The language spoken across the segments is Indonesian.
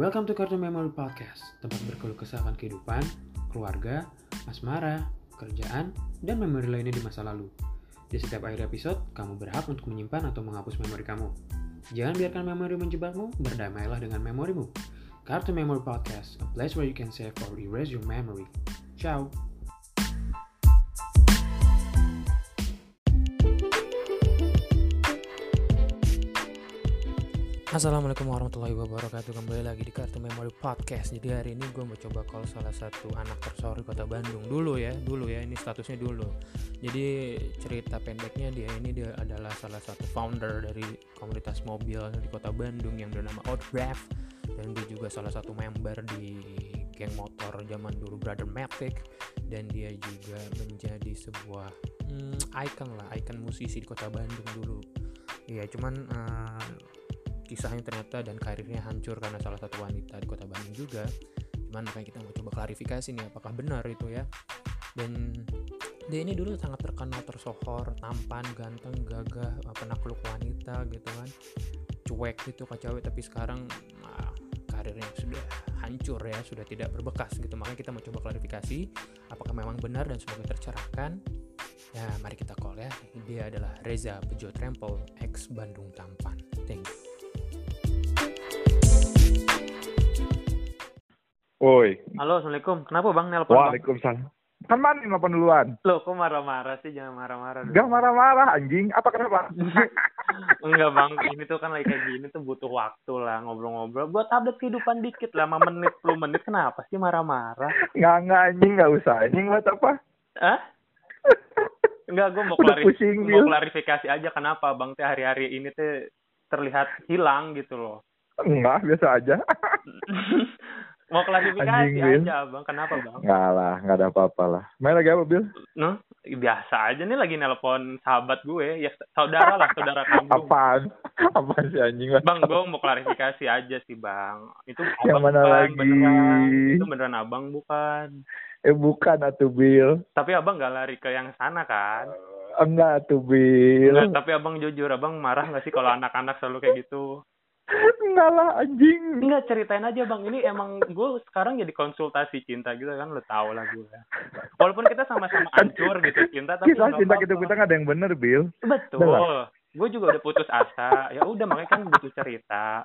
Welcome to Cartoon Memory Podcast, tempat berkeluh kesahkan kehidupan, keluarga, asmara, kerjaan, dan memori lainnya di masa lalu. Di setiap akhir episode, kamu berhak untuk menyimpan atau menghapus memori kamu. Jangan biarkan memori menjebakmu, berdamailah dengan memorimu. Cartoon Memory Podcast, a place where you can save or erase your memory. Ciao! Assalamualaikum warahmatullahi wabarakatuh. Kembali lagi di Kartu Memory Podcast. Jadi hari ini gue mau coba call salah satu anak tersorry kota Bandung. Dulu ya, dulu ya, ini statusnya dulu. Jadi cerita pendeknya dia ini dia adalah salah satu founder dari komunitas mobil di kota Bandung Yang bernama Outdraft Dan dia juga salah satu member di geng motor zaman dulu Brother Matic. Dan dia juga menjadi sebuah hmm, icon lah, icon musisi di kota Bandung dulu. Iya cuman uh, kisahnya ternyata dan karirnya hancur karena salah satu wanita di kota Bandung juga. Cuman makanya kita mau coba klarifikasi nih apakah benar itu ya. Dan dia ini dulu sangat terkenal tersohor tampan ganteng gagah penakluk wanita gitu kan. Cuek gitu kacau tapi sekarang nah, karirnya sudah hancur ya sudah tidak berbekas gitu. Makanya kita mau coba klarifikasi apakah memang benar dan semoga tercerahkan. Ya mari kita call ya. Dia adalah Reza Peugeot Rempel ex Bandung Tampan. Thank you Woi. Halo, Assalamualaikum. Kenapa Bang nelpon? Waalaikumsalam. Kan mana nelpon duluan? Loh, kok marah-marah sih? Jangan marah-marah. Gak marah-marah, anjing. Apa kenapa? Enggak Bang, ini tuh kan lagi kayak gini tuh butuh waktu lah ngobrol-ngobrol. Buat update kehidupan dikit lah, 5 menit, 10 menit. Kenapa sih marah-marah? Nggak, nggak anjing, nggak usah. Anjing buat apa? Hah? Enggak, gue mau, klarif pusing, mau klarifikasi aja kenapa Bang teh hari-hari ini tuh terlihat hilang gitu loh. Enggak, biasa aja. mau klarifikasi Anjing, Bil. aja Bang, kenapa Bang? Nggak lah, nggak ada apa-apa lah. Main lagi apa, Bil? Noh, biasa aja nih lagi nelpon sahabat gue, ya saudara lah, saudara kandung. Apaan? Apaan sih anjing? Bang, gue mau klarifikasi aja sih, Bang. Itu Yang abang mana bukan, lagi? beneran. Itu beneran abang bukan. Eh, bukan atuh, Bil. Tapi abang gak lari ke yang sana kan? Enggak atuh, Bil. Nggak, tapi abang jujur, abang marah gak sih kalau anak-anak selalu kayak gitu? Enggak lah, anjing. Enggak, ceritain aja bang. Ini emang gue sekarang jadi konsultasi cinta gitu kan, lo tau lah gue. Walaupun kita sama-sama hancur gitu cinta, tapi Kita cinta kita kita nggak ada yang bener, Bil. Betul. Gue juga udah putus asa. Ya udah makanya kan butuh cerita.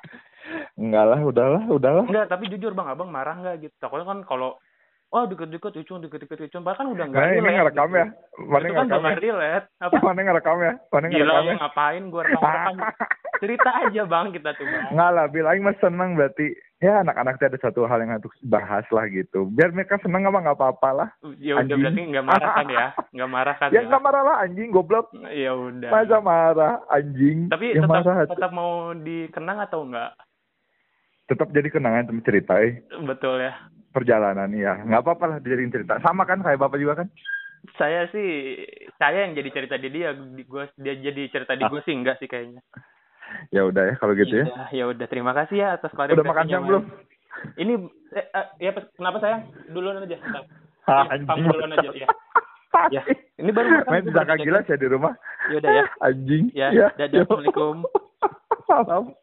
Enggak lah, udahlah, udahlah. Enggak, tapi jujur bang, abang marah nggak gitu? Takutnya kan kalau oh deket-deket ucung, deket-deket ucung, bahkan udah nggak Nah, ini ngerekam gitu. ya. Mana Itu kan ngerekam ya? nggak relate. Apa? Mana ngerekam ya? Mana ngerekam ya? ngapain gue rekam-rekam? Cerita aja bang kita tuh bang. Enggak lah, Bil. Aing mah seneng berarti. Ya anak-anak ada satu hal yang harus bahas lah gitu. Biar mereka seneng apa nggak apa-apa lah. Ya udah Anjing. berarti nggak marah kan ya? Nggak marah kan Ya ya? nggak marah lah anjing, goblok. Ya udah. Masa marah anjing. Tapi ya tetap marah. tetap mau dikenang atau enggak? Tetap jadi kenangan temen cerita eh. Betul ya. Perjalanan ya. Nggak apa-apa lah dijadiin cerita. Sama kan kayak Bapak juga kan? Saya sih saya yang jadi cerita di dia, di gua dia jadi cerita di gue sih enggak sih kayaknya. Ya udah ya kalau gitu ya. Iya, Ya udah terima kasih ya atas Udah makan siang belum? Ini eh, eh, ya kenapa sayang? Duluan aja. Ah, Iya, kamu duluan aja ya. Ya, ini baru makan. Main bisa gila ya di rumah. Ya udah ya. Anjing. Ya, Ya. dadah. Assalamualaikum. Salam.